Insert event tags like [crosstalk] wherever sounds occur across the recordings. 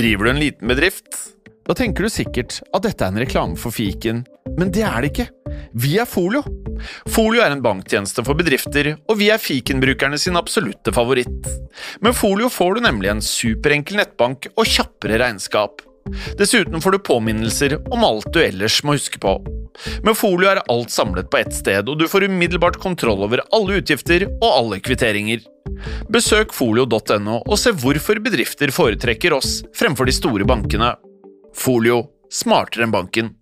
Driver du en liten bedrift? Da tenker du sikkert at dette er en reklame for fiken, men det er det ikke. Vi er Folio. Folio er en banktjeneste for bedrifter, og vi er fikenbrukerne sin absolutte favoritt. Med Folio får du nemlig en superenkel nettbank og kjappere regnskap. Dessuten får du påminnelser om alt du ellers må huske på. Med Folio er alt samlet på ett sted, og du får umiddelbart kontroll over alle utgifter og alle kvitteringer. Besøk folio.no og se hvorfor bedrifter foretrekker oss fremfor de store bankene. Folio smartere enn banken.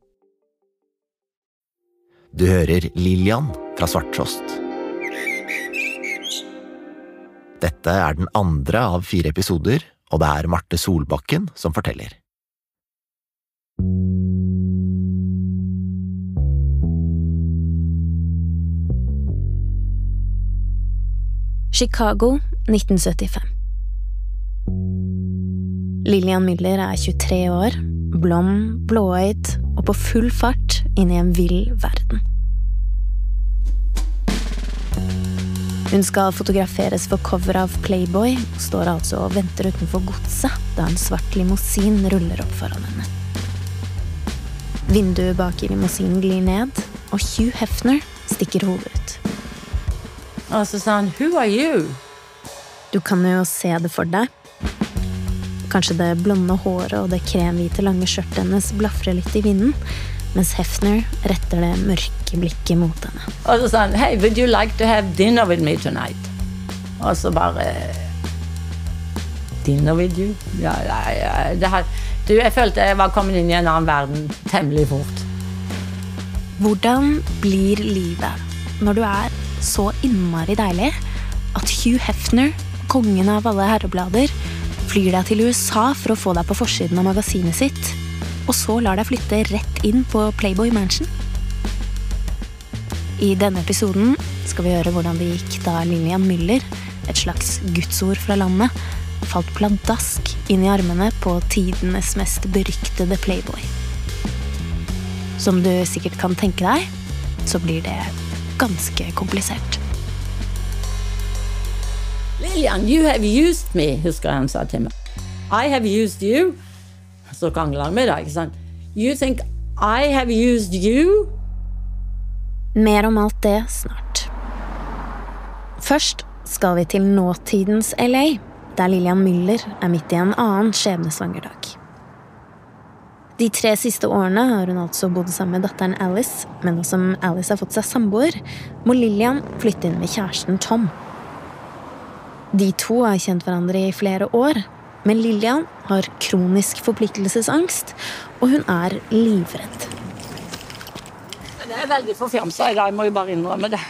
Du hører Lillian fra Svarttrost. Dette er den andre av fire episoder, og det er Marte Solbakken som forteller. Chicago 1975. Lillian Müller er 23 år, blond, blåøyd og på full fart inn i en vill verden. Hun skal fotograferes for cover av Playboy, og står altså og venter utenfor godset da en svart limousin ruller opp foran henne. Vinduet bak i limousinen glir ned, og Hugh Hefner stikker hodet ut. Og så sa han 'Who are you?' Du kan jo se det for deg. Kanskje det blonde håret og det kremhvite, lange skjørtet hennes blafrer litt i vinden, mens Hefner retter det mørke blikket mot henne. Og så sa han 'Hey, would you like to have dinner with me tonight?' Og så bare Dinner with you? Ja, ja, ja. Det her, du, jeg følte jeg var kommet inn i en annen verden temmelig fort. Hvordan blir livet når du er så innmari deilig at Hugh Hefner, kongen av alle herreblader, flyr deg til USA for å få deg på forsiden av magasinet sitt, og så lar deg flytte rett inn på Playboy Mansion? I denne episoden skal vi høre hvordan det gikk da Lillian Müller, et slags gudsord fra landet, falt pladask inn i armene på tidenes mest beryktede Playboy. Som du sikkert kan tenke deg, så blir det ganske komplisert. Lillian, you have used me, husker jeg han sa til meg. I have used you. Så krangler han med deg, ikke sant. You think I have used you? Mer om alt det snart. Først skal vi til nåtidens LA, der Lillian Müller er midt i en annen skjebnesvanger dag. De tre siste årene har hun altså bodd sammen med datteren Alice, men nå som Alice har fått seg samboer, må Lillian flytte inn med kjæresten Tom. De to har kjent hverandre i flere år, men Lillian har kronisk forpliktelsesangst, og hun er livredd. Det er veldig forfjamsa i dag, må jo bare innrømme det.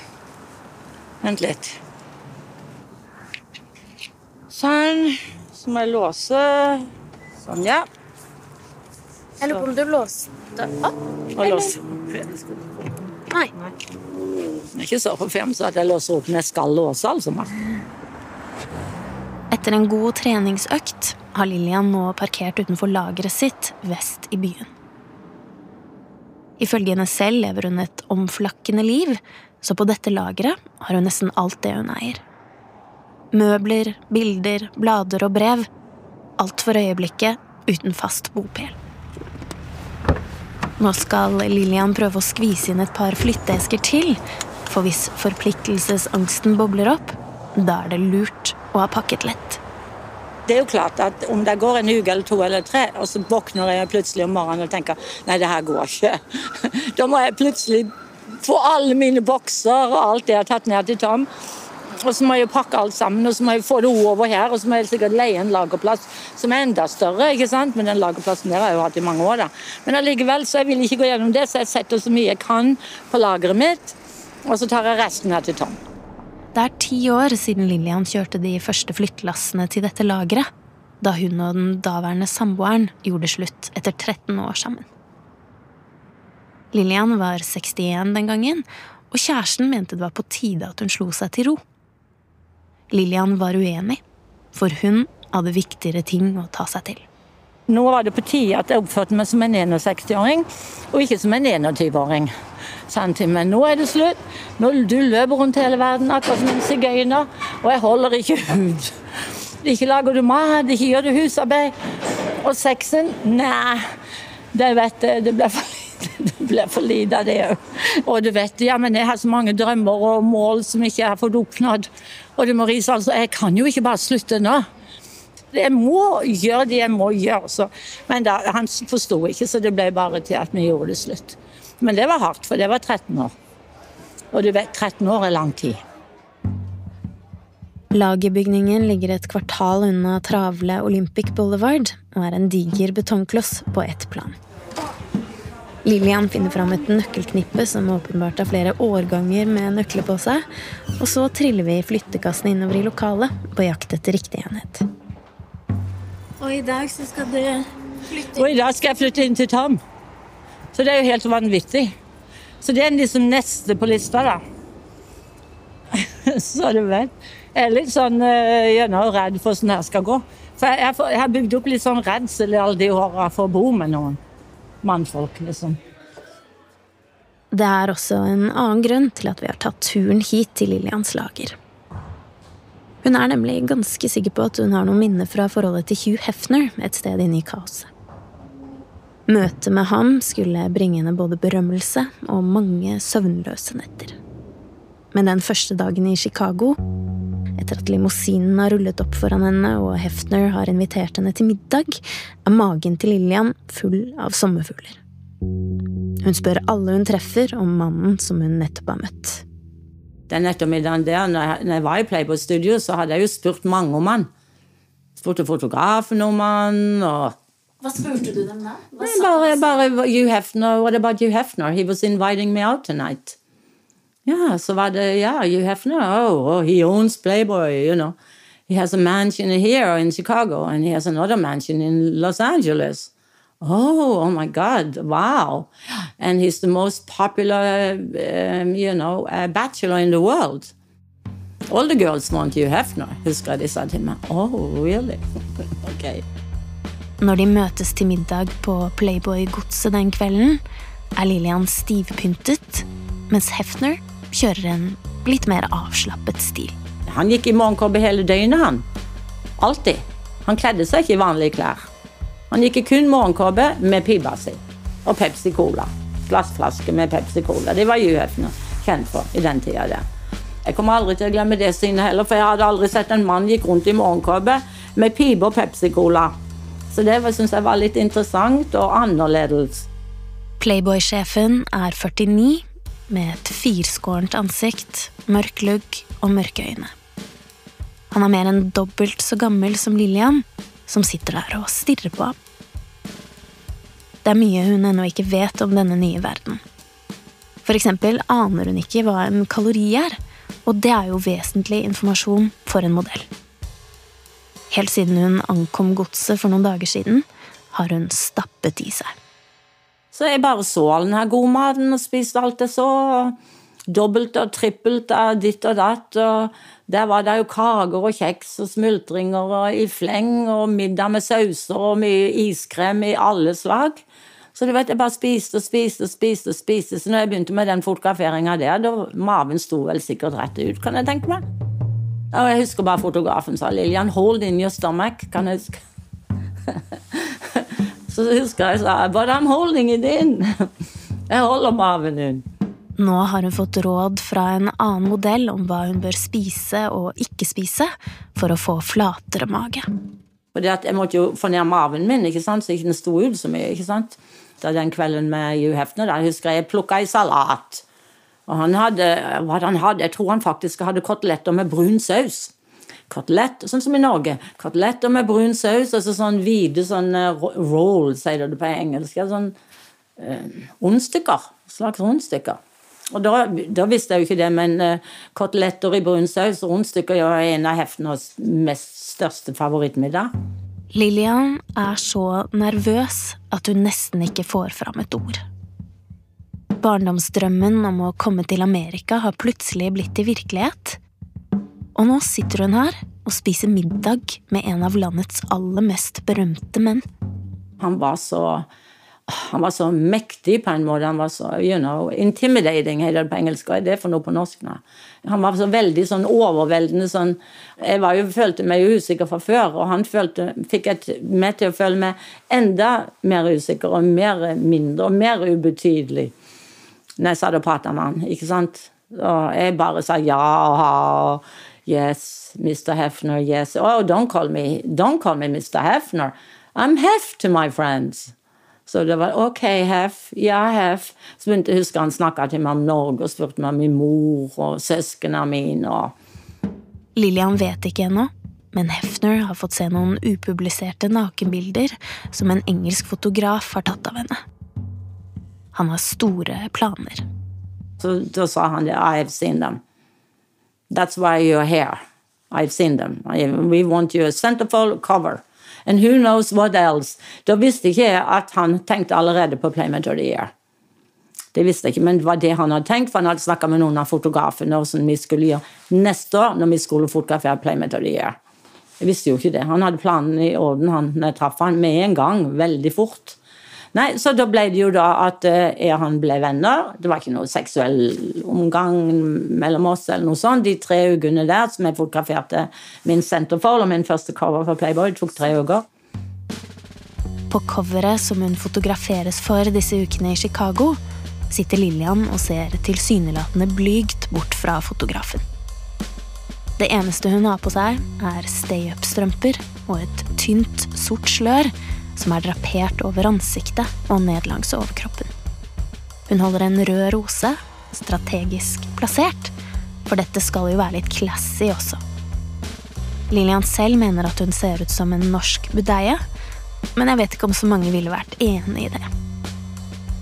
Vent litt. Sånn. Så må jeg låse Sånn, ja. Jeg lurer på om du låste opp? Og låse. Nei. Jeg er ikke så forfjamsa at jeg låser opp når jeg skal låse, altså. Etter en god treningsøkt har Lillian nå parkert utenfor lageret sitt vest i byen. Ifølge henne selv lever hun et omflakkende liv, så på dette lageret har hun nesten alt det hun eier. Møbler, bilder, blader og brev. Alt for øyeblikket uten fast bopel. Nå skal Lillian prøve å skvise inn et par flytteesker til, for hvis forpliktelsesangsten bobler opp, da er det lurt å ha pakket lett. Det er jo klart at om det går en uke eller to eller tre, og så våkner jeg plutselig om morgenen og tenker nei, det her går ikke. [laughs] Da må jeg plutselig få alle mine bokser og alt det jeg har tatt ned til Tom. Og så må jeg pakke alt sammen, og så må jeg få det over her, og så må jeg sikkert leie en lagerplass som er enda større. ikke sant? Men den lagerplassen der har jeg jo hatt i mange år. da. Men allikevel så jeg vil ikke gå gjennom det, så jeg setter så mye jeg kan på lageret mitt, og så tar jeg resten her til Tom. Det er ti år siden Lillian kjørte de første flyttelassene til dette lageret, da hun og den daværende samboeren gjorde slutt etter 13 år sammen. Lillian var 61 den gangen, og kjæresten mente det var på tide at hun slo seg til ro. Lillian var uenig, for hun hadde viktigere ting å ta seg til. Nå var det på tide at jeg oppførte meg som en 61-åring, og ikke som en 21-åring. Men nå er det slutt. Nå du løper rundt hele verden akkurat som en sigøyner, og jeg holder ikke ut. Ikke lager du mat, ikke gjør du husarbeid. Og sexen? Nei, det vet jeg. Det ble for [laughs] det ble for lite av det òg. Og du vet, ja, men jeg har så mange drømmer og mål som ikke har fått oppnådd. Og du må rise, altså, jeg kan jo ikke bare slutte nå. Jeg må gjøre det jeg må gjøre. Så. Men da, han forsto ikke, så det ble bare til at vi gjorde det slutt. Men det var hardt, for det var 13 år. Og du vet, 13 år er lang tid. Lagerbygningen ligger et kvartal unna travle Olympic Boulevard og er en diger betongkloss på ett plan. Lillian finner fram et nøkkelknippe som åpenbart har flere årganger med nøkler på seg, og så triller vi flyttekassen innover i lokalet på jakt etter riktig enhet. Og i dag så skal du flytte Og i dag skal jeg flytte inn til Tom. Så det er jo helt vanvittig. Så det er liksom neste på lista, da. [laughs] så du vet. Jeg er litt sånn uh, gjennom redd for hvordan det skal gå. For jeg, jeg, jeg har bygd opp litt sånn redsel i alle de åra for å bo med noen mannfolk, liksom. Det er også en annen grunn til at vi har tatt turen hit til Lillians lager. Hun er nemlig ganske sikker på at hun har noen minner fra forholdet til Hugh Hefner et sted inne i kaoset. Møtet med ham skulle bringe henne både berømmelse og mange søvnløse netter. Men den første dagen i Chicago, etter at limousinen har rullet opp foran henne og Hefner har invitert henne til middag, er magen til Lillian full av sommerfugler. Hun spør alle hun treffer om mannen som hun nettopp har møtt. Den ettermiddagen der, når jeg var i Playboy Studio, så hadde jeg jo spurt mange om han. Spurte fotografen om han, og Hva spurte du dem da? bare, bare Hugh Hefner. What about You Hefner? He was inviting me out tonight. Ja, that, uh, yeah, you have Hefner. Oh, oh, he owns Playboy, you know. He has a mansion here in Chicago, and he has another mansion in Los Angeles. Oh, oh my God! Wow! And he's the most popular, um, you know, uh, bachelor in the world. All the girls want you Hefner, husker de sa til meg. Oh, really? [laughs] ok. Når de møtes til middag på Playboy-godset den kvelden, er Lillian stivpyntet, mens Hefner kjører en litt mer avslappet stil. Han gikk i morgenkåpe hele døgnet, han. Alltid. Han kledde seg ikke i vanlige klær. Han gikk i kun morgenkåpe med pipa si. Og Pepsi Cola. Glassflaske med Pepsi Cola. Det var Hugh Hefner kjent for i den tida der. Jeg kommer aldri til å glemme det synet heller, for jeg hadde aldri sett en mann gikk rundt i morgenkåpe med pipe og Pepsi Cola. Så det syns jeg var litt interessant og annerledes. Playboy-sjefen er 49, med et firskårent ansikt, mørk lugg og mørke øyne. Han er mer enn dobbelt så gammel som Lillian, som sitter der og stirrer på ham. Det er mye hun ennå ikke vet om denne nye verden. For eksempel aner hun ikke hva en kalori er, og det er jo vesentlig informasjon for en modell. Helt siden hun ankom godset for noen dager siden, har hun stappet i seg. Så jeg bare så all den her godmaten og spiste alt jeg så. Dobbelt og trippelt av ditt og datt. og Der var det jo kaker og kjeks og smultringer og i fleng og middag med sauser og mye iskrem i alle slag. Så du vet, jeg bare spiste og spiste og spiste. og spiste. Så når jeg begynte med den fotograferinga der, da maven sto vel sikkert rett ut, kan jeg tenke meg. Og jeg husker bare fotografen sa 'Lillian, hold in your stomach'. Kan jeg huske. [laughs] Så husker jeg sa 'But I'm holding it in'. [laughs] Jeg holder maven inn. Nå har hun fått råd fra en annen modell om hva hun bør spise og ikke spise for å få flatere mage. Fordi Jeg måtte jo få ned maven min, ikke sant? så ikke den sto ut så mye. ikke sant? Da den kvelden med Hugh Hefner der husker jeg jeg plukka i salat. Og han hadde, han hadde, Jeg tror han faktisk hadde koteletter med brun saus. Kotelett, sånn som i Norge. Koteletter med brun saus, altså sånn hvite sånn roll, sier det på engelsk. Sånn eh, rundstykker. Slags rundstykker. Og da, da, visste jeg jo ikke det, men eh, koteletter i brun saus og rundstykker er en av Hefners mest største favorittmiddag. Lillian er så nervøs at hun nesten ikke får fram et ord. Barndomsdrømmen om å komme til Amerika har plutselig blitt til virkelighet. Og nå sitter hun her og spiser middag med en av landets aller mest berømte menn. Han var så Han var så mektig på en måte. Han var så, you know, Intimidating heter det på engelsk. Hva er det for noe på norsk? nå? Han var så veldig sånn overveldende sånn Jeg jo, følte meg usikker fra før, og han følte, fikk et, meg til å føle meg enda mer usikker og mer mindre og mer ubetydelig når jeg satt og prata med han. ikke sant? Og jeg bare sa ja og ha. Yes, Mr. Hefner, yes. Oh, don't call me, don't call me Mr. Hefner. I'm Hef to my friends. Så det var OK, Hef. Ja, Hef. Så begynte jeg å huske han snakka til meg om Norge og spurte meg om min mor og søsknene mine. og Lillian vet ikke ennå, men Hefner har fått se noen upubliserte nakenbilder som en engelsk fotograf har tatt av henne. Han har store planer. Så da sa han det. I have seen them. That's why you're here. I've seen them. We want you a centerfold cover. And who knows what else. Da visste ikke jeg at han tenkte allerede på Playmate of the Year. Det visste jeg ikke, men det var det han hadde tenkt, for han hadde snakka med noen av fotografene hvordan vi skulle gjøre neste år når vi skulle fotografere Playmate of the Year. Jeg visste jo ikke det. Han hadde planen i orden han, når jeg traff han med en gang, veldig fort. Nei, Så da ble det jo da at eh, jeg og han ble venner. Det var ikke noe seksuell omgang mellom oss. eller noe sånt. De tre ukene der som jeg fotograferte min centerfold og min første cover for Playboy, tok tre uker. På coveret som hun fotograferes for disse ukene i Chicago, sitter Lillian og ser tilsynelatende blygt bort fra fotografen. Det eneste hun har på seg, er stay-up-strømper og et tynt, sort slør som er drapert over ansiktet og ned langs overkroppen. Hun holder en rød rose, strategisk plassert, for dette skal jo være litt classy også. Lillian selv mener at hun ser ut som en norsk budeie, men jeg vet ikke om så mange ville vært enig i det.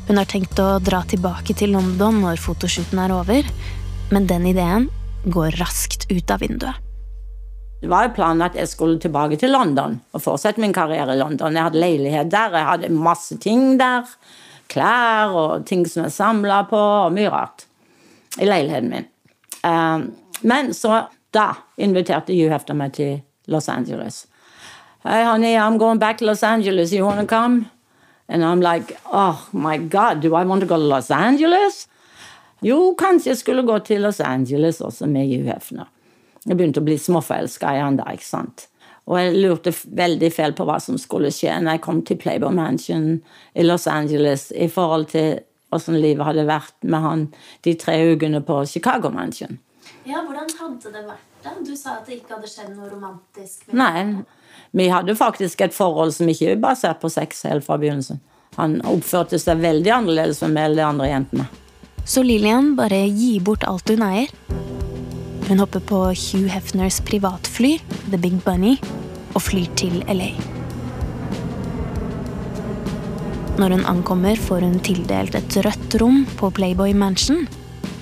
Hun har tenkt å dra tilbake til London når fotoshooten er over, men den ideen går raskt ut av vinduet. Det var jo planen at jeg skulle tilbake til London og fortsette min karriere i London. Jeg hadde leilighet der, jeg hadde masse ting der. Klær og ting som jeg samla på, og mye rart. I leiligheten min. Um, men så da inviterte Hugh Hefter meg til Los Angeles. Hey, honey, I'm going back to Los Angeles. You want to come? And I'm like, oh my God, do I want to go to Los Angeles? Jo, kanskje jeg skulle gå til Los Angeles også med Hugh Hefner. Jeg begynte å bli småforelska i han da, ikke sant. Og jeg lurte veldig feil på hva som skulle skje når jeg kom til Playboy Mansion i Los Angeles i forhold til åssen livet hadde vært med han de tre ukene på Chicago Mansion. Ja, Hvordan hadde det vært da? Du sa at det ikke hadde skjedd noe romantisk? Nei, vi hadde faktisk et forhold som ikke er basert på sex helt fra begynnelsen. Han oppførte seg veldig annerledes med enn de andre jentene. Så Lillian bare gir bort alt hun eier? Hun hopper på Hugh Hefners privatfly, The Big Bunny, og flyr til LA. Når hun ankommer, får hun tildelt et rødt rom på Playboy Mansion,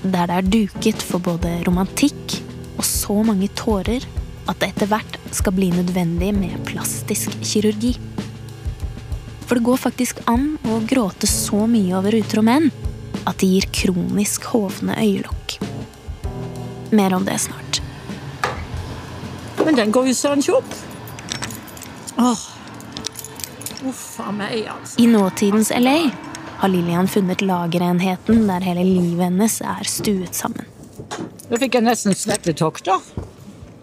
der det er duket for både romantikk og så mange tårer at det etter hvert skal bli nødvendig med plastisk kirurgi. For det går faktisk an å gråte så mye over utro menn at de gir kronisk hovne øyelokk. Mer om det snart. Men den går jo søren ikke opp. Åh. Uff a meg, altså. I nåtidens LA har Lillian funnet lagerenheten der hele livet hennes er stuet sammen. Nå fikk jeg nesten svettetokter.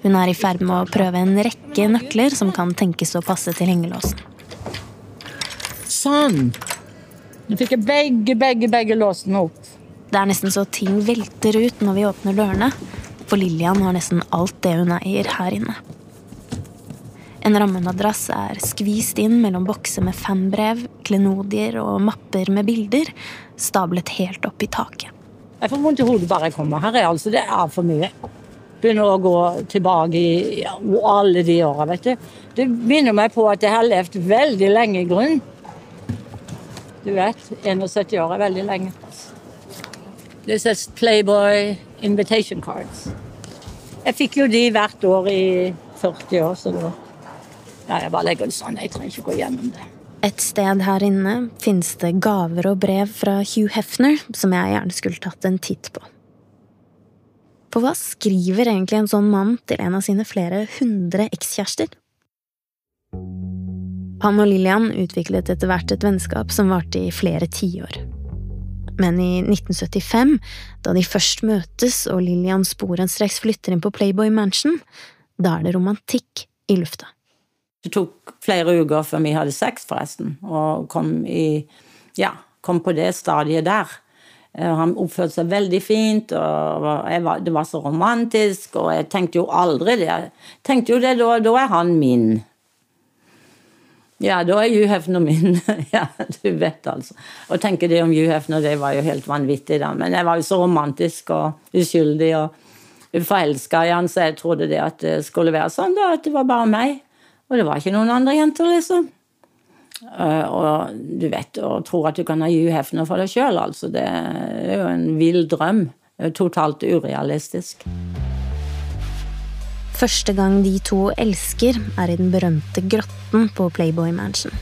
Hun er i ferd med å prøve en rekke nøkler som kan tenkes å passe til hengelåsen. Sånn. Nå fikk jeg begge, begge, begge låsene opp. Det er nesten så ting velter ut når vi åpner dørene, for Lillian har nesten alt det hun eier her inne. En rammenadrass er skvist inn mellom bokser med fanbrev, klenodier og mapper med bilder, stablet helt opp i taket. Jeg får vondt i hodet bare jeg kommer her. altså Det er for mye. Begynner å gå tilbake i alle de åra, vet du. Det minner meg på at jeg har levd veldig lenge i grunn. Du vet, 71 år er veldig lenge. Det er Playboy invitation cards. Jeg fikk jo de hvert år i 40 år, så da ja, Jeg bare legger det sånn. Jeg trenger ikke gå gjennom det. Et sted her inne finnes det gaver og brev fra Hugh Hefner som jeg gjerne skulle tatt en titt på. For hva skriver egentlig en sånn mann til en av sine flere hundre ekskjærester? Han og Lillian utviklet etter hvert et vennskap som varte i flere tiår. Men i 1975, da de først møtes og Lillian sporenstreks flytter inn på Playboy Mansion, da er det romantikk i lufta. Det tok flere uker før vi hadde sex, forresten, og kom, i, ja, kom på det stadiet der. Eh, han oppførte seg veldig fint, og var, det var så romantisk, og jeg tenkte jo aldri det. Jeg tenkte jo det, da, da er han min. Ja, da er Hugh Hefner min. [laughs] ja, du vet, altså. Å tenke det om Hugh Hefner, det var jo helt vanvittig, da. Men jeg var jo så romantisk og uskyldig og forelska i han, så jeg trodde det at det skulle være sånn, da. At det var bare meg. Og det var ikke noen andre jenter, liksom. Uh, og du vet, å tro at du kan ha Hugh Hefner for deg sjøl, altså. Det er jo en vill drøm. Totalt urealistisk. Første gang de to elsker, er i den berømte grotten på Playboy Mansion.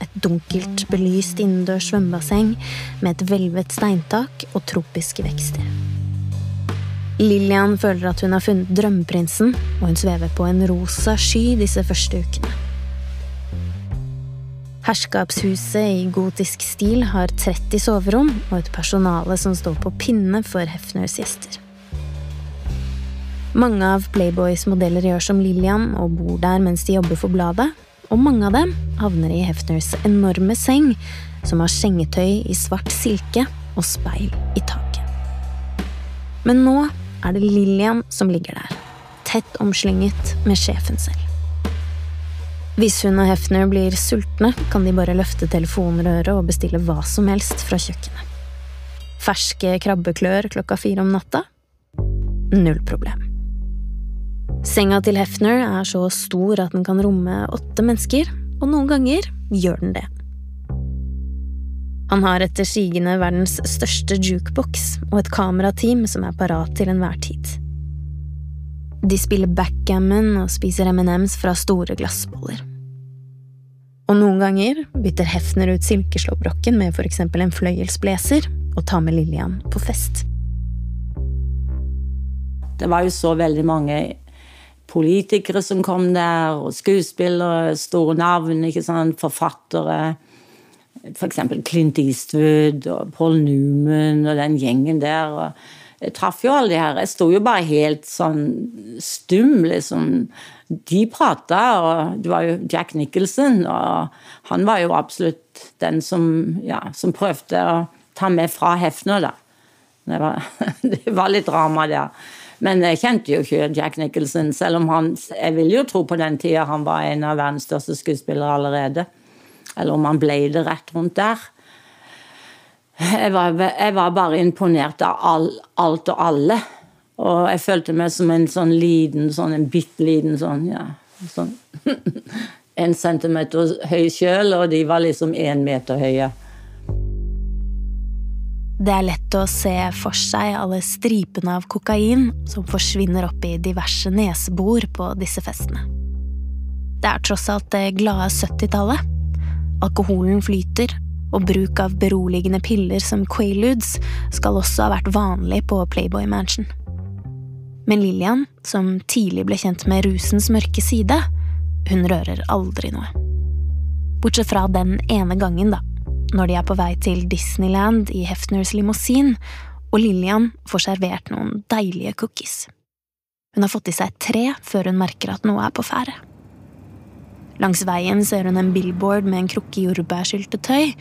Et dunkelt, belyst innendørs svømmebasseng med et hvelvet steintak og tropiske vekster. Lillian føler at hun har funnet drømmeprinsen, og hun svever på en rosa sky disse første ukene. Herskapshuset i gotisk stil har 30 soverom og et personale som står på pinne for Hefners gjester. Mange av Playboys modeller gjør som Lillian og bor der mens de jobber for bladet, og mange av dem havner i Hefners enorme seng, som har sengetøy i svart silke og speil i taket. Men nå er det Lillian som ligger der, tett omslynget med sjefen selv. Hvis hun og Hefner blir sultne, kan de bare løfte telefonrøret og bestille hva som helst fra kjøkkenet. Ferske krabbeklør klokka fire om natta? Null problem. Senga til Hefner er så stor at den kan romme åtte mennesker, og noen ganger gjør den det. Han har etter sigende verdens største jukebox og et kamerateam som er parat til enhver tid. De spiller backgammon og spiser M&M's fra store glassboller. Og noen ganger bytter Hefner ut silkeslåbroken med for eksempel en fløyelsblazer og tar med Lillian på fest. Det var jo så veldig mange politikere som kom der, og skuespillere, store navn, ikke sant, forfattere. F.eks. For Clint Eastwood og Paul Newman og den gjengen der. og Jeg traff jo alle de her. Jeg sto jo bare helt sånn stum, liksom. De prata, og det var jo Jack Nicholson, og han var jo absolutt den som, ja, som prøvde å ta med fra Hefner, da. Det var, [laughs] det var litt drama der. Men jeg kjente jo ikke Jack Nicholson, selv om han Jeg vil jo tro på den tida han var en av verdens største skuespillere allerede. Eller om han ble det rett rundt der. Jeg var, jeg var bare imponert av all, alt og alle. Og jeg følte meg som en sånn liten, sånn en bitte liten sånn, ja sånn [laughs] En centimeter høy sjøl, og de var liksom én meter høye. Det er lett å se for seg alle stripene av kokain som forsvinner opp i diverse nesebor på disse festene. Det er tross alt det glade 70-tallet. Alkoholen flyter, og bruk av beroligende piller som Quaaludes skal også ha vært vanlig på Playboy Mansion. Men Lillian, som tidlig ble kjent med rusens mørke side, hun rører aldri noe. Bortsett fra den ene gangen, da, når de er på vei til Disneyland i Hefners limousin, og Lillian får servert noen deilige cookies. Hun har fått i seg tre før hun merker at noe er på ferde. Langs veien ser hun en billboard med en krukke jordbærsyltetøy,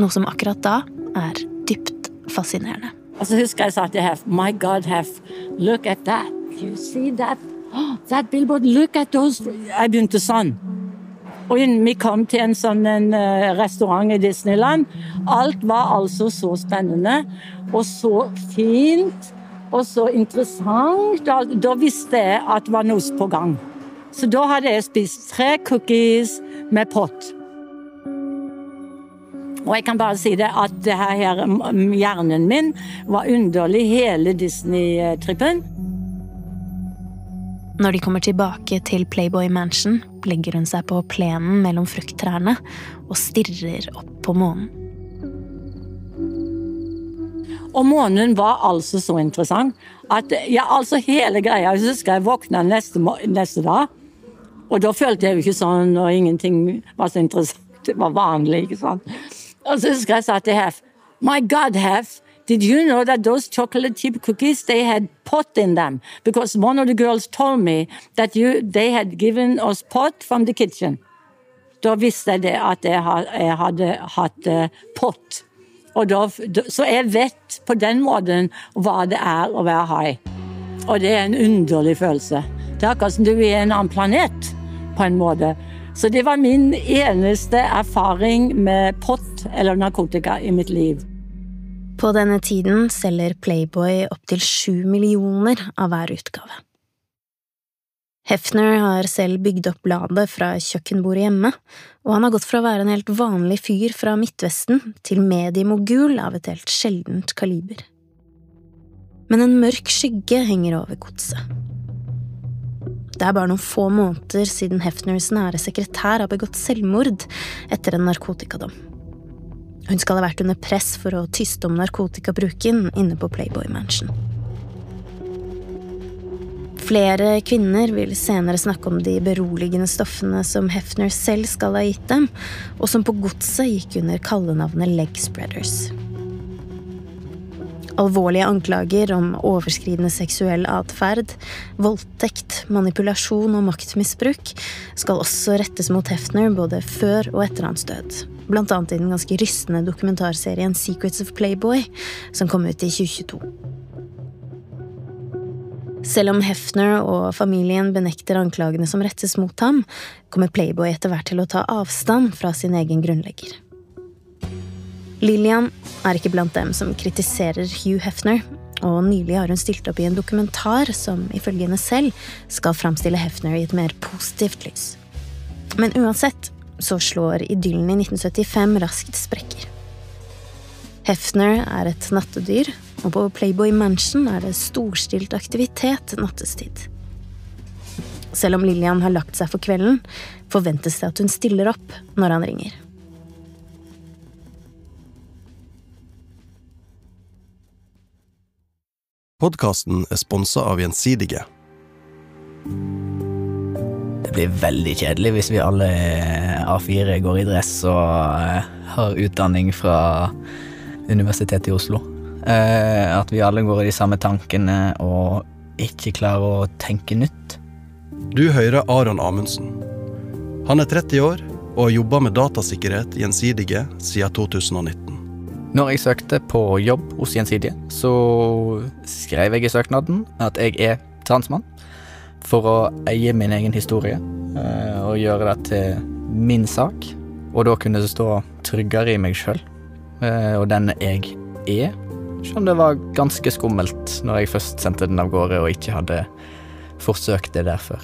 noe som akkurat da er dypt fascinerende. Og så husker jeg sa til Hef, my God, Hef, look at that. You see that? Oh, [gasps] that billboard, look at those Jeg begynte sånn. Og vi kom til en sånn en, uh, restaurant i Disneyland. Alt var altså så spennende og så fint og så interessant. Da, da visste jeg at det var noe på gang. Så da hadde jeg spist tre cookies med pott. Og jeg kan bare si det at det her, hjernen min var underlig hele Disney-trippen. Når de kommer tilbake til Playboy Mansion, legger hun seg på plenen mellom frukttrærne og stirrer opp på månen. Og månen var altså så interessant at ja, altså hele greia Jeg husker jeg våkna neste, neste dag, Og da følte jeg jo ikke sånn, og ingenting var så interessant. Det var vanlig, ikke sant. Og så husker jeg sa til Hef My God, Hef, did you know that those chocolate chip cookies they had pot in them? Because one of the girls told me that you, they had given us pot from the kitchen. Da visste jeg at jeg, hadde hatt uh, pott. Da, så jeg vet på den måten hva det er å være hai. Og det er en underlig følelse. Det er akkurat som du er en annen planet, på en måte. Så det var min eneste erfaring med pott eller narkotika i mitt liv. På denne tiden selger Playboy opptil sju millioner av hver utgave. Hefner har selv bygd opp bladet fra kjøkkenbordet hjemme, og han har gått fra å være en helt vanlig fyr fra Midtvesten til mediemogul av et helt sjeldent kaliber. Men en mørk skygge henger over godset. Det er bare noen få måneder siden Hefners nære sekretær har begått selvmord etter en narkotikadom. Hun skal ha vært under press for å tyste om narkotikabruken inne på Playboy Mansion. Flere kvinner vil senere snakke om de beroligende stoffene som Hefner selv skal ha gitt dem, og som på godset gikk under kallenavnet Leg Spreaders. Alvorlige anklager om overskridende seksuell atferd, voldtekt, manipulasjon og maktmisbruk skal også rettes mot Hefner både før og etter hans død, blant annet i den ganske rystende dokumentarserien Secrets of Playboy, som kom ut i 2022. Selv om Hefner og familien benekter anklagene som rettes mot ham, kommer Playboy etter hvert til å ta avstand fra sin egen grunnlegger. Lillian er ikke blant dem som kritiserer Hugh Hefner, og nylig har hun stilt opp i en dokumentar som ifølge henne selv skal framstille Hefner i et mer positivt lys. Men uansett så slår idyllen i 1975 raskt sprekker. Hefner er et nattedyr, og på Playboy Mansion er det storstilt aktivitet nattestid. Selv om Lillian har lagt seg for kvelden, forventes det at hun stiller opp når han ringer. Podkasten er sponsa av Gjensidige. Det blir veldig kjedelig hvis vi alle A4 går i dress og eh, har utdanning fra Universitetet i Oslo. Eh, at vi alle går i de samme tankene og ikke klarer å tenke nytt. Du hører Aron Amundsen. Han er 30 år og har jobba med datasikkerhet Gjensidige siden 2019. Når jeg søkte på jobb hos Gjensidige, så skrev jeg i søknaden at jeg er transmann. For å eie min egen historie eh, og gjøre det til min sak. Og da kunne det stå tryggere i meg sjøl eh, og den jeg er selv om det var ganske skummelt når jeg først sendte den av gårde og ikke hadde forsøkt det der før.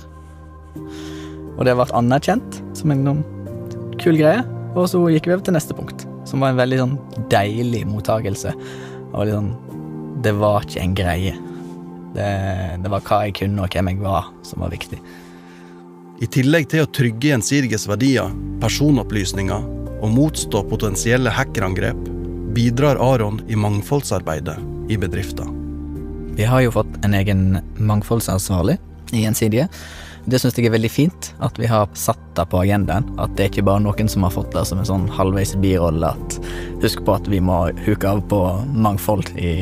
Og det ble anerkjent som en sånn kul greie, og så gikk vi over til neste punkt, som var en veldig sånn deilig mottagelse. Og sånn Det var ikke en greie. Det, det var hva jeg kunne og hvem jeg var, som var viktig. I tillegg til å trygge gjensidiges verdier, personopplysninger og motstå potensielle hackerangrep, bidrar Aron i mangfoldsarbeidet i bedriften. Vi har jo fått en egen mangfoldsansvarlig i Gjensidige. Det syns jeg er veldig fint, at vi har satt det på agendaen. At det er ikke bare noen som har fått det som en sånn halvveis birolle. At husk på at vi må huke av på mangfold i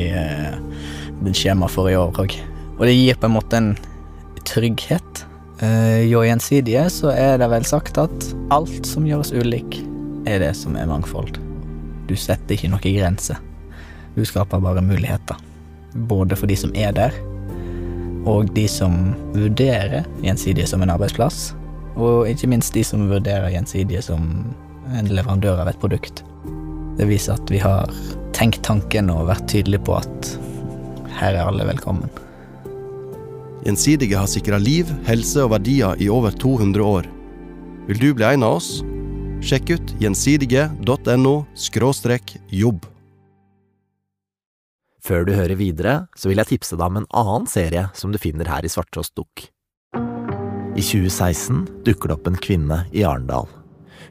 skjemaet for i år òg. Og det gir på en måte en trygghet. Uh, jo gjensidige så er det vel sagt at alt som gjør oss ulik, er det som er mangfold. Du setter ikke noen grenser. Du skaper bare muligheter. Både for de som er der, og de som vurderer Gjensidige som en arbeidsplass. Og ikke minst de som vurderer Gjensidige som en leverandør av et produkt. Det viser at vi har tenkt tanken og vært tydelige på at her er alle velkommen. Gjensidige har sikra liv, helse og verdier i over 200 år. Vil du bli en av oss? Sjekk ut gjensidige.no jobb. Før du hører videre, så vil jeg tipse deg om en annen serie som du finner her i Svarttrost Dukk. I 2016 dukker det opp en kvinne i Arendal.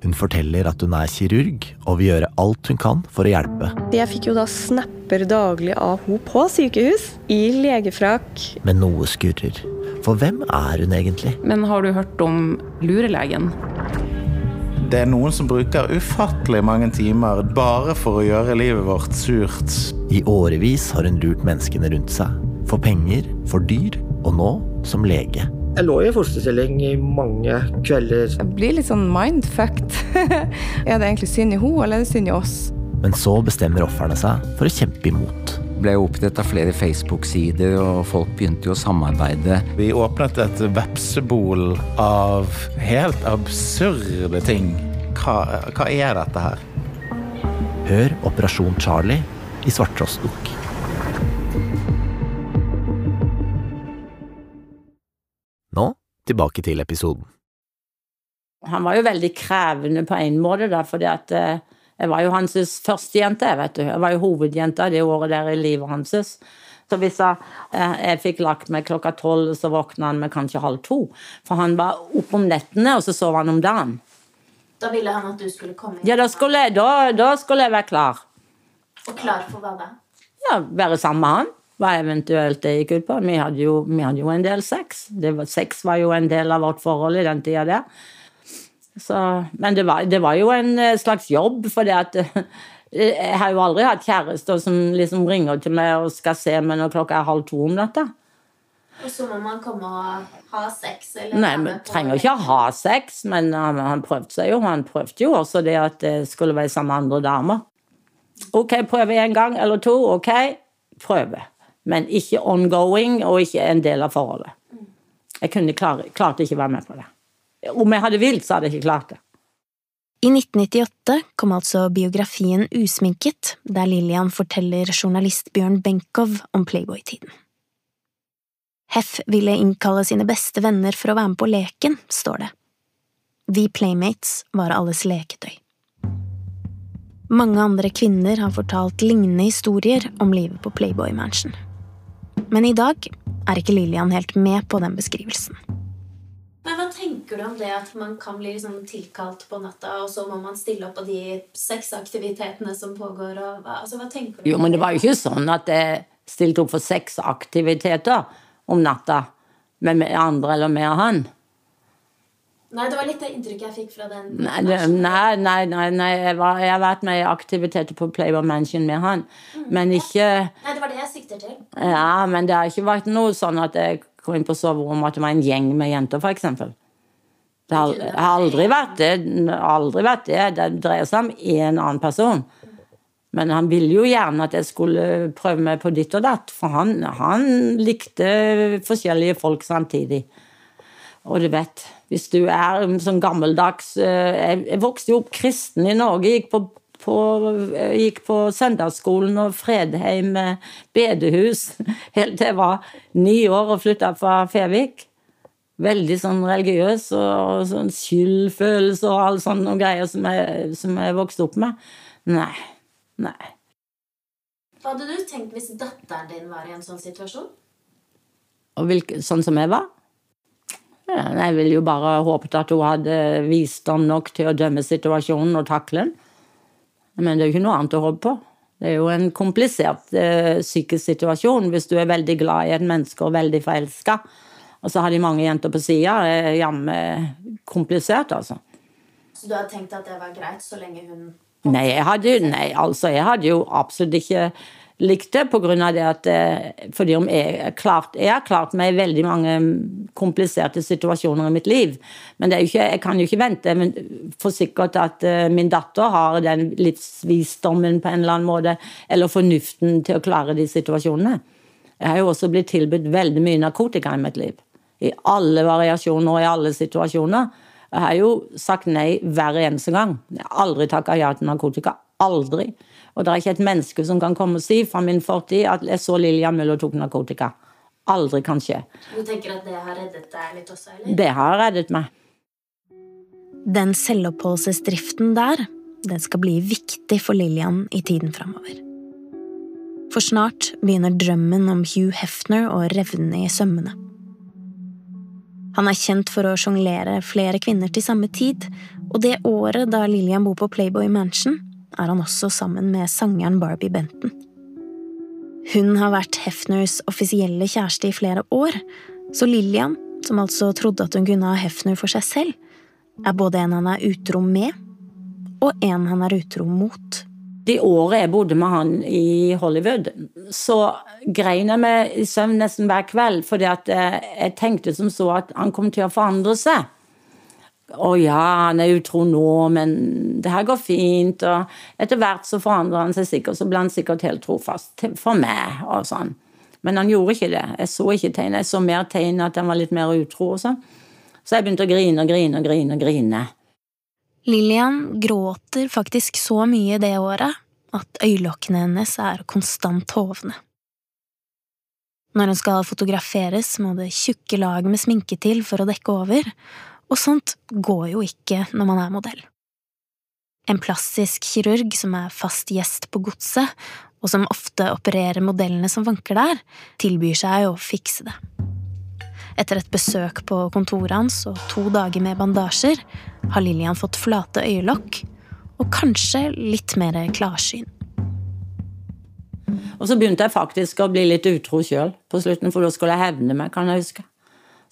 Hun forteller at hun er kirurg og vil gjøre alt hun kan for å hjelpe. Jeg fikk jo da snapper daglig av henne på sykehus, i legefrakk. Men noe skurrer. For hvem er hun egentlig? Men har du hørt om lurelegen? Det er noen som bruker ufattelig mange timer bare for å gjøre livet vårt surt. I årevis har hun lurt menneskene rundt seg. For penger, for dyr, og nå som lege. Jeg lå i fosterstilling i mange kvelder. Jeg blir litt sånn mindfucked. [laughs] er det egentlig synd i henne, eller er det synd i oss? Men så bestemmer ofrene seg for å kjempe imot. Det ble opprettet flere Facebook-sider, og folk begynte jo å samarbeide. Vi åpnet et vepsebol av helt absurde ting. Hva, hva er dette her? Hør Operasjon Charlie i Svarttrost-dukk. Tilbake til episoden. Han var jo veldig krevende på en måte, da, fordi at eh, jeg var jo hans førstejente, vet du. Jeg var jo hovedjenta det året der i livet hans. Så hvis jeg, eh, jeg fikk lagt meg klokka tolv, så våkna han med kanskje halv to. For han var oppe om nettene, og så sov han om dagen. Da ville han at du skulle komme Ja, da skulle, da, da skulle jeg være klar. Og klar for hva da? Ja, være sammen med han. Hva eventuelt det gikk ut på. Vi hadde jo, vi hadde jo en del sex. Det var, sex var jo en del av vårt forhold i den tida der. Så, men det var, det var jo en eh, slags jobb, for det at [laughs] jeg har jo aldri hatt kjærester som liksom ringer til meg og skal se meg når klokka er halv to om natta. Og så må man komme og ha sex? Eller Nei, vi trenger ikke å ha sex, men han, han prøvde seg jo. Han prøvde jo også det at det skulle være sammen med andre damer. Ok, prøve en gang eller to. Ok, prøve. Men ikke ongoing, og ikke en del av forholdet. Jeg kunne klare, klarte ikke å være med på det. Om jeg hadde vilt, så hadde jeg ikke klart det. I 1998 kom altså biografien Usminket, der Lillian forteller journalist Bjørn Benkow om Playboy-tiden. Heff ville innkalle sine beste venner for å være med på leken, står det. Vi playmates var alles leketøy. Mange andre kvinner har fortalt lignende historier om livet på Playboy Mansion. Men i dag er ikke Lillian helt med på den beskrivelsen. Men Hva tenker du om det at man kan bli liksom tilkalt på natta, og så må man stille opp på de sexaktivitetene som pågår? Og, hva- altså, hva tenker du Jo, men det var jo ikke sånn at jeg stilte opp for sexaktiviteter om natta med med andre eller med han. Nei, det var litt det inntrykket jeg fikk fra den. Nei, nei, nei, nei, nei jeg, var, jeg har vært med i aktiviteter på Playboy Mansion med han. Men ikke Nei, det var det jeg sikter til. Ja, men det har ikke vært noe sånn at jeg kom inn på soverommet at det var en gjeng med jenter, eksempel. Det har, har aldri vært det. Aldri vært det. Det dreier seg om én annen person. Men han ville jo gjerne at jeg skulle prøve meg på ditt og datt, for han, han likte forskjellige folk samtidig. Og du vet, hvis du er sånn gammeldags eh, Jeg, vokste jo opp kristen i Norge, gikk på, på, eh, gikk på søndagsskolen og Fredheim eh, bedehus [laughs] helt til jeg var ni år og flytta fra Fevik. Veldig sånn religiøs og, sånn skyldfølelse og all sånne greier som jeg, som jeg vokste opp med. Nei. Nei. Hva hadde du tenkt hvis datteren din var i en sånn situasjon? Hvilke, sånn som jeg var? Jeg ville jo bare håpet at hun hadde visdom nok til å dømme situasjonen og takle den. Men det er jo ikke noe annet å håpe på. Det er jo en komplisert eh, psykisk situasjon hvis du er veldig glad i et menneske og veldig forelska. Og så har de mange jenter på sida. er Jammen komplisert, altså. Så du hadde tenkt at det var greit så lenge hun Nei, jeg hadde, nei, altså, jeg hadde jo absolutt ikke likt pga. det at eh, Fordi om jeg klart Jeg har klart meg i veldig mange kompliserte situasjoner i mitt liv. Men ikke, jeg kan jo ikke vente for sikkert at eh, min datter har den livsvisdommen på en eller annen måte, eller fornuften til å klare de situasjonene. Jeg har jo også blitt tilbudt veldig mye narkotika i mitt liv. I alle variasjoner og i alle situasjoner. Jeg har jo sagt nei hver eneste gang. Jeg har aldri takka ja til narkotika. Aldri. Og det er ikke et menneske som kan komme og si fra min fortid at jeg så Lillian Müller tok narkotika. Aldri kan skje. Du tenker at det har reddet deg litt også, eller? Det har reddet meg. Den selvoppholdelsesdriften der, den skal bli viktig for Lillian i tiden framover. For snart begynner drømmen om Hugh Hefner å revne i sømmene. Han er kjent for å sjonglere flere kvinner til samme tid, og det året da Lillian bor på Playboy Mansion, er han også sammen med sangeren Barbie Benton. Hun har vært Hefners offisielle kjæreste i flere år, Så Lillian, som altså trodde at hun kunne ha Hefner for seg selv, er både en han er utro med, og en han er utro mot. De året jeg bodde med han i Hollywood, så grein jeg meg i søvn nesten hver kveld, fordi eh, jeg tenkte som så at han kom til å forandre seg. Å ja, han er utro nå, men det her går fint. Og etter hvert så forandrer han seg sikkert, så ble han sikkert helt trofast for meg. og sånn. Men han gjorde ikke det. Jeg så ikke tegn. Jeg så mer tegn at han var litt mer utro. og sånn. Så jeg begynte å grine og grine og grine. og grine. Lillian gråter faktisk så mye det året at øyelokkene hennes er konstant hovne. Når hun skal fotograferes, må det tjukke lag med sminke til for å dekke over, og sånt går jo ikke når man er modell. En plastisk kirurg som er fast gjest på Godset, og som ofte opererer modellene som vanker der, tilbyr seg å fikse det. Etter et besøk på kontoret hans og to dager med bandasjer har Lillian fått flate øyelokk og kanskje litt mer klarsyn. Og så begynte jeg faktisk å bli litt utro sjøl på slutten, for da skulle jeg hevne meg, kan jeg huske.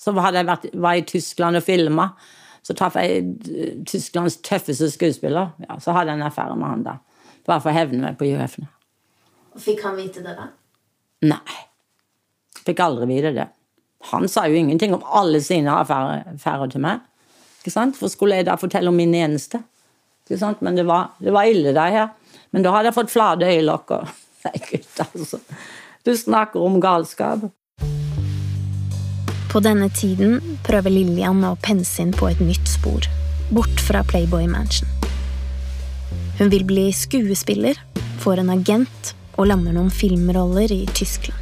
Så hadde jeg vært, var i Tyskland og filma. Så traff jeg eh, Tysklands tøffeste skuespiller. Ja, så hadde jeg en affære med han da. Bare for å hevne meg på UF-ene. Fikk han vite det, da? Nei. Fikk aldri vite det. Han sa jo ingenting om alle sine affærer til meg. Ikke sant? For skulle jeg da fortelle om min eneste? Ikke sant? Men det var, det var ille det her. Men da hadde jeg fått flate øyelokker. [laughs] Nei, gutt, altså. Du snakker om galskap. På denne tiden prøver Lillian å pense inn på et nytt spor, bort fra Playboy Mansion. Hun vil bli skuespiller, får en agent og lander noen filmroller i Tyskland.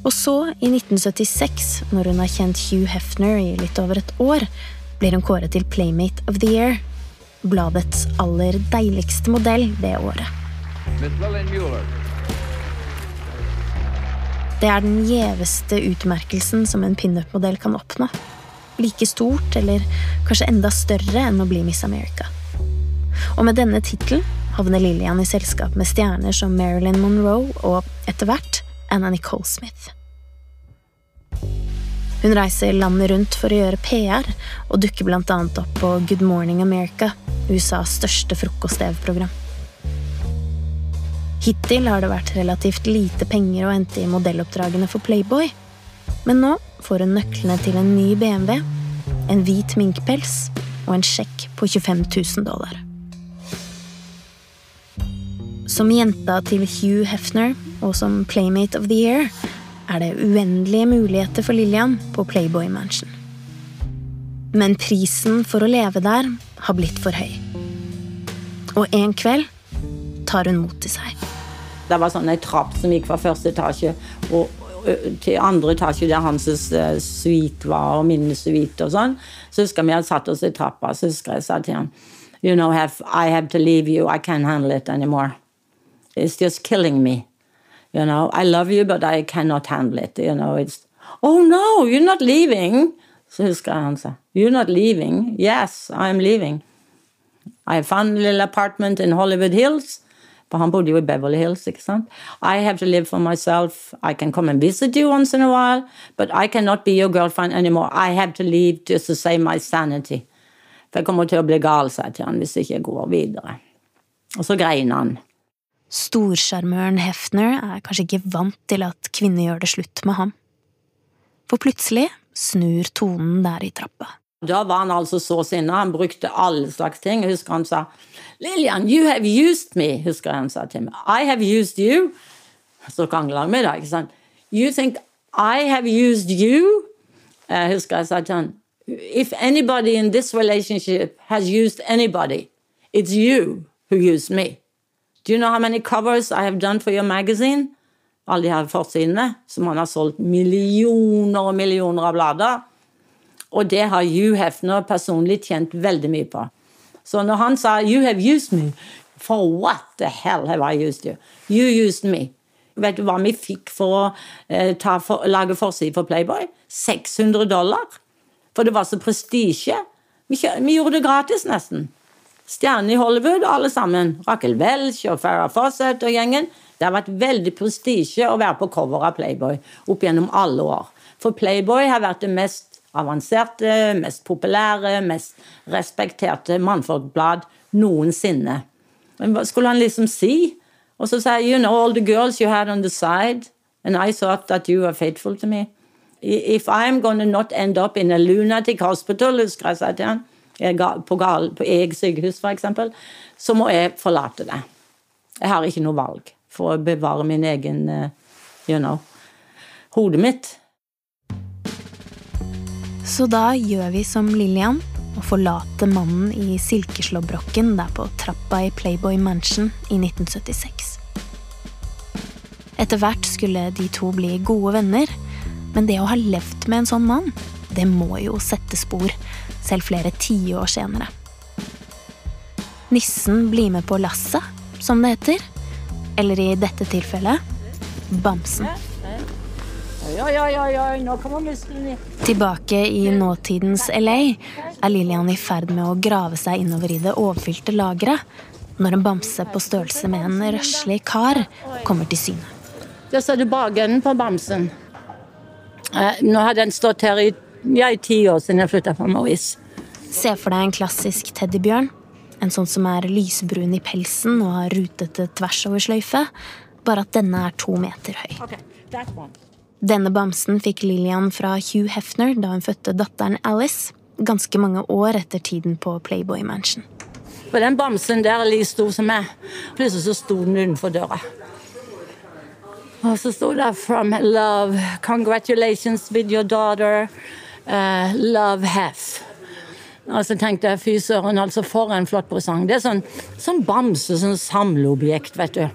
Og så, i 1976, når hun har kjent Hugh Hefner i litt over et år, blir hun kåret til Playmate of the Year, bladets aller deiligste modell det året. Det er den gjeveste utmerkelsen som en pinup-modell kan oppnå. Like stort, eller kanskje enda større enn å bli Miss America. Og med denne tittelen havner Lillian i selskap med stjerner som Marilyn Monroe og etter hvert Anna Nicole Smith. Hun reiser landet rundt for å gjøre PR, og dukker annet opp på Good Morning America, USAs største frokost-TV-program. Hittil har det vært relativt lite penger å hente i modelloppdragene for Playboy, men nå får hun nøklene til en ny BMW, en hvit minkpels og en sjekk på 25 000 dollar. Som jenta til Hugh Hefner og som Playmate of the Year er det uendelige muligheter for Lillian på Playboy Mansion. Men prisen for å leve der har blitt for høy. Og en kveld tar hun mot til seg. Det var sånn ei trapp som gikk fra første etasje og til andre etasje der hans uh, suite var, og min suite og sånn. Så husker vi hadde satt oss i trappa, så husker jeg sa til ham You know, have, I have to leave you. I can't handle it anymore. It's just killing me. You know, I love you, but I cannot handle it. You know, it's Oh no, you're not leaving. Så husker jeg han sa. You're not leaving. Yes, I'm leaving. I found a little apartment in Hollywood Hills. For han bodde jo i Beverly Hills. ikke sant? I have to live for myself. I can come and visit you once in a while, but I cannot be your girlfriend anymore. I have to leave just to save my sanity. For jeg kommer til å bli gal, sa jeg til han, hvis jeg ikke går videre. Og så grein han. Storsjarmøren Hefner er kanskje ikke vant til at kvinner gjør det slutt med ham. For plutselig snur tonen der i trappa. Da var han altså så sinna. Han brukte alle slags ting. Husker han sa Lillian, you have used me, husker han sa til meg. I have used you. Så krangla han da. ikke sant. You think I have used you? Jeg husker jeg sa til han If anybody in this relationship has used anybody, it's you who used me. Do you know how many covers I have done for your magazine? Alle de her forsidene, som han har solgt millioner og millioner av blader. Og det har Hugh Hefner personlig tjent veldig mye på. Så når han sa 'You have used me', for what the hell have I used you? You used me. Vet du hva vi fikk for å eh, for, lage forside for Playboy? 600 dollar. For det var så prestisje. Vi, vi, gjorde det gratis, nesten. Stjernene i Hollywood, alle sammen. Rakel Welch og Farah Fawcett og gjengen. Det har vært veldig prestisje å være på cover av Playboy opp gjennom alle år. For Playboy har vært det mest avanserte, mest populære, mest respekterte mannfolkblad noensinne. Men hva skulle han liksom si? Og så sa jeg, you know, all the girls you had on the side, and I thought that you were faithful to me. If I'm gonna not end up in a lunatic hospital, husker jeg sa til han, på, gal, på eget sykehus f.eks., så må jeg forlate det. Jeg har ikke noe valg for å bevare min egen uh, you know, hodet mitt. Så da gjør vi som Lillian og forlater mannen i silkeslåbroken der på trappa i Playboy Mansion i 1976. Etter hvert skulle de to bli gode venner, men det å ha levd med en sånn mann, det må jo sette spor, selv flere tiår senere. Nissen blir med på lasset, som det heter. Eller i dette tilfellet Bamsen. Oi, oi, oi, oi, nå kommer musklene. Tilbake i nåtidens LA er Lillian i ferd med å grave seg innover i det overfylte lageret når en bamse på størrelse med en røslig kar kommer til syne. Der ser du bakenden på bamsen. Eh, nå har den stått her i, ja, i ti år siden jeg flytta fra Maurice. Se for deg en klassisk teddybjørn. En sånn som er lysbrun i pelsen og har rutete tversoversløyfe. Bare at denne er to meter høy. Okay, that one. Denne bamsen fikk Lillian fra Hugh Hefner da hun fødte datteren Alice, ganske mange år etter tiden på Playboy Mansion. For den bamsen der er like stor som meg. Plutselig så sto den utenfor døra. Og så sto det 'From love. Congratulations with your daughter. Uh, love Hef'. Og så tenkte jeg fy søren, altså for en flott presang. Det er sånn, sånn bamse, sånn samleobjekt, vet du.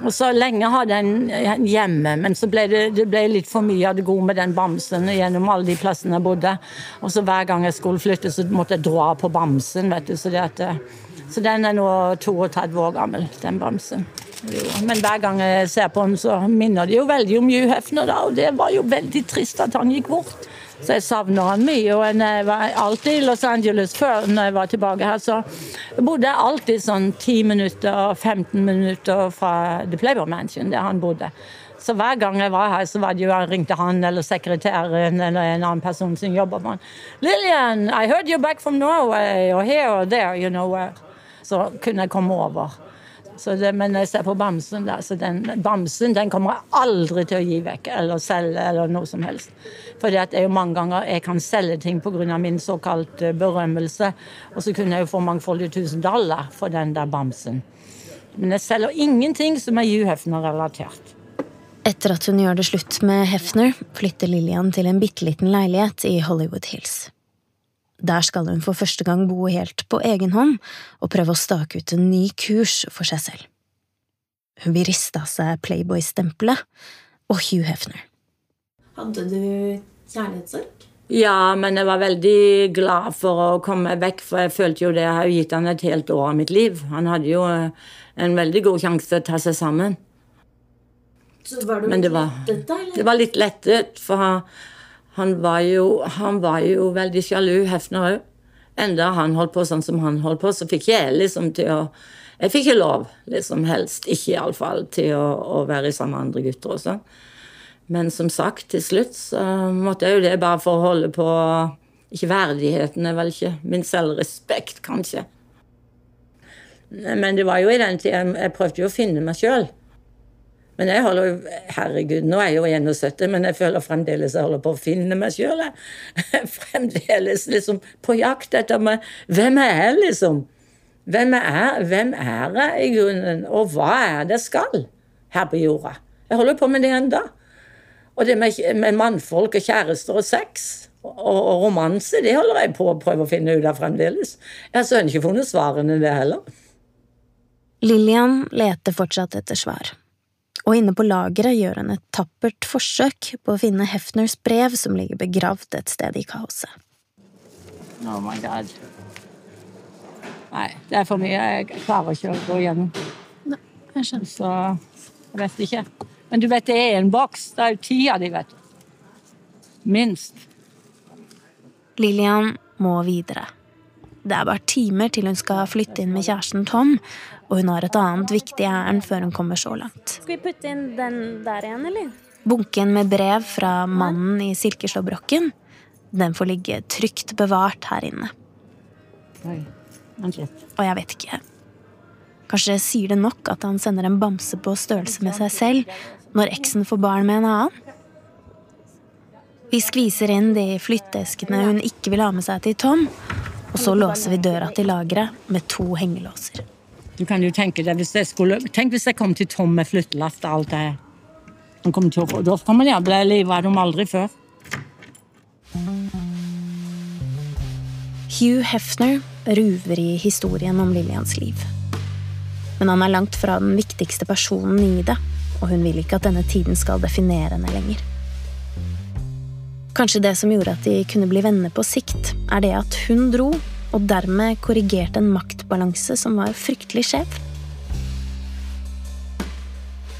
Og så lenge hadde jeg den hjemme, men så ble det, det ble litt for mye av det gode med den bamsen gjennom alle de plassene jeg bodde. Og så hver gang jeg skulle flytte, så måtte jeg dra på bamsen, vet du. Så, at, så den er nå 32 år gammel, den bamsen. Men hver gang jeg ser på den, så minner det jo veldig om Hugh Hefner, da, og det var jo veldig trist at han gikk bort. Så jeg savner han mye. Og jeg var alltid i Los Angeles før når jeg var tilbake her, så bodde jeg alltid sånn 10 minutter og 15 minutter fra The Playboy Mansion, der han bodde. Så hver gang jeg var her, så var det jo jeg ringte han eller sekretæren eller en annen person som jobber med han. 'Lillian, I heard you're back from Norway, or here or there, you know.' where.' Så kunne jeg komme over. Det, men jeg ser på bamsen, der, så den bamsen den kommer jeg aldri til å gi vekk eller selge eller noe som helst. For det er jo mange ganger jeg kan selge ting pga. min såkalte berømmelse, og så kunne jeg jo få mangfoldige tusen dollar for den der bamsen. Men jeg selger ingenting som er Hugh Hefner-relatert. Etter at hun gjør det slutt med Hefner, flytter Lillian til en bitte liten leilighet i Hollywood Hills. Der skal hun for første gang bo helt på egen hånd og prøve å stake ut en ny kurs for seg selv. Hun vil riste av seg Playboy-stempelet og Hugh Hefner. Hadde du kjærlighetssorg? Ja, men jeg var veldig glad for å komme vekk, for jeg følte jo det. Jeg har jo gitt han et helt år av mitt liv. Han hadde jo en veldig god sjanse til å ta seg sammen. Så var du litt det var, lettet, da? Eller? Det var litt lettet, for han, var, jo, han var jo veldig sjalu, Hefner òg. Enda han holdt på sånn som han holdt på, så fikk jeg liksom til å Jeg fikk ikke lov, liksom helst ikke iallfall, til å, å være sammen med andre gutter og sånn. Men som sagt, til slutt så måtte jeg jo det bare for å holde på Ikke verdigheten, er vel ikke min selvrespekt, kanskje. Men det var jo i den tida jeg prøvde jo å finne meg sjøl. Men jeg holder jo Herregud, nå er jeg jo 71, men jeg føler fremdeles jeg holder på å finne meg sjøl. [laughs] Fremdeles liksom på jakt etter meg. Hvem er jeg, liksom? Hvem er, hvem er jeg i grunnen? Og hva er det jeg skal her på jorda? Jeg holder på med det enda. Og det med, med mannfolk og kjærester og sex og, og romanse, det holder jeg på å prøve å finne ut av fremdeles. Jeg har ikke funnet svarene, det heller. Lillian leter fortsatt etter svar. Og inne på lageret gjør hun et tappert forsøk på å finne Hefners brev som ligger begravd et sted i kaoset. Oh my god. Nei, det er for mye. Jeg klarer ikke å gå gjennom. Nei, jeg skjønner. Så jeg vet ikke. Men du vet, det er en boks. Det er jo ti av de, vet du. Minst. Lillian må videre. Det er bare timer til hun skal flytte inn med kjæresten Tom, og hun har et annet viktig ærend før hun kommer så langt. Skal vi putte inn den der igjen, eller? Bunken med brev fra mannen i silkeslåbroken, den får ligge trygt bevart her inne. Oi. Og jeg vet ikke. Kanskje sier det nok at han sender en bamse på størrelse med seg selv når eksen får barn med en annen? Vi skviser inn de flytteeskene hun ikke vil ha med seg til Tom, og så låser vi døra til lageret med to hengelåser. Du kan jo tenke deg, hvis jeg skulle, Tenk hvis jeg kom til Tom med flyttelass og alt det her. Han kommer til å, Da kommer de å bli livredd om aldri før. Hugh Hefner ruver i historien om Lillians liv. Men han er langt fra den viktigste personen i det, og hun vil ikke at denne tiden skal definere henne lenger. Kanskje det som gjorde at de kunne bli venner på sikt, er det at hun dro, og dermed korrigerte en maktbalanse som var fryktelig skjev.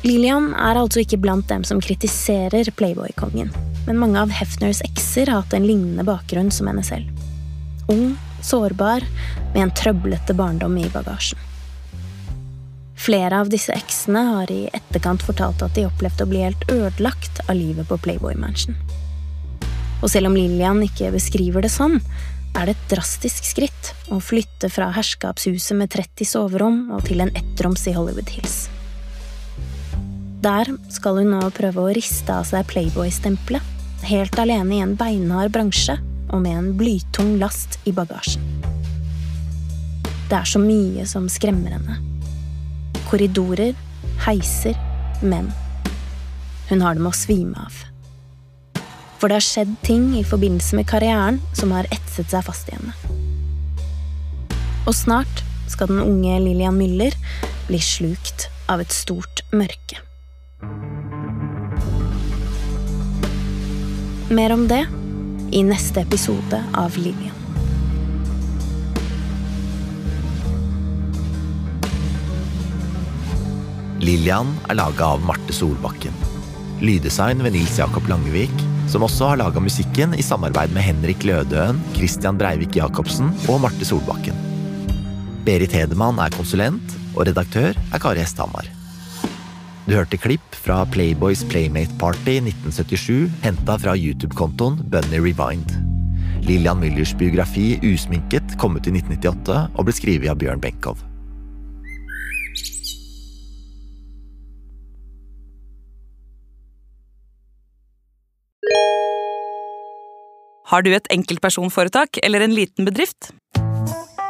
Lillian er altså ikke blant dem som kritiserer Playboy-kongen, men mange av Hefners ekser har hatt en lignende bakgrunn som henne selv. Ung, sårbar, med en trøblete barndom i bagasjen. Flere av disse eksene har i etterkant fortalt at de opplevde å bli helt ødelagt av livet på Playboy Mansion. Og selv om Lillian ikke beskriver det sånn, er det et drastisk skritt å flytte fra herskapshuset med 30 soverom og til en ettroms i Hollywood Hills. Der skal hun nå prøve å riste av seg Playboy-stempelet, helt alene i en beinhard bransje og med en blytung last i bagasjen. Det er så mye som skremmer henne. Korridorer, heiser, menn. Hun har det med å svime av. For det har skjedd ting i forbindelse med karrieren som har etset seg fast i henne. Og snart skal den unge Lillian Müller bli slukt av et stort mørke. Mer om det i neste episode av Lillian. Lillian er laga av Marte Solbakken. Lyddesign ved Nils Jakob Langevik, som også har laga musikken i samarbeid med Henrik Lødøen, Christian Breivik Jacobsen og Marte Solbakken. Berit Hedemann er konsulent, og redaktør er Kari Hesthamar. Du hørte klipp fra Playboys Playmate Party 1977, henta fra YouTube-kontoen Bunny Rewind. Lillian Müllers biografi Usminket kom ut i 1998 og ble skrevet av Bjørn Benkow. Har du et enkeltpersonforetak eller en liten bedrift?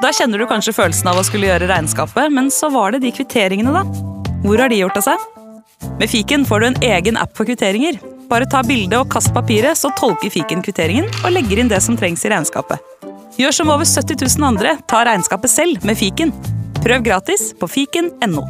Da kjenner du kanskje følelsen av å skulle gjøre regnskapet, men så var det de kvitteringene, da. Hvor har de gjort av seg? Med fiken får du en egen app for kvitteringer. Bare ta bilde og kast papiret, så tolker fiken kvitteringen og legger inn det som trengs i regnskapet. Gjør som over 70 000 andre, ta regnskapet selv med fiken. Prøv gratis på fiken.no.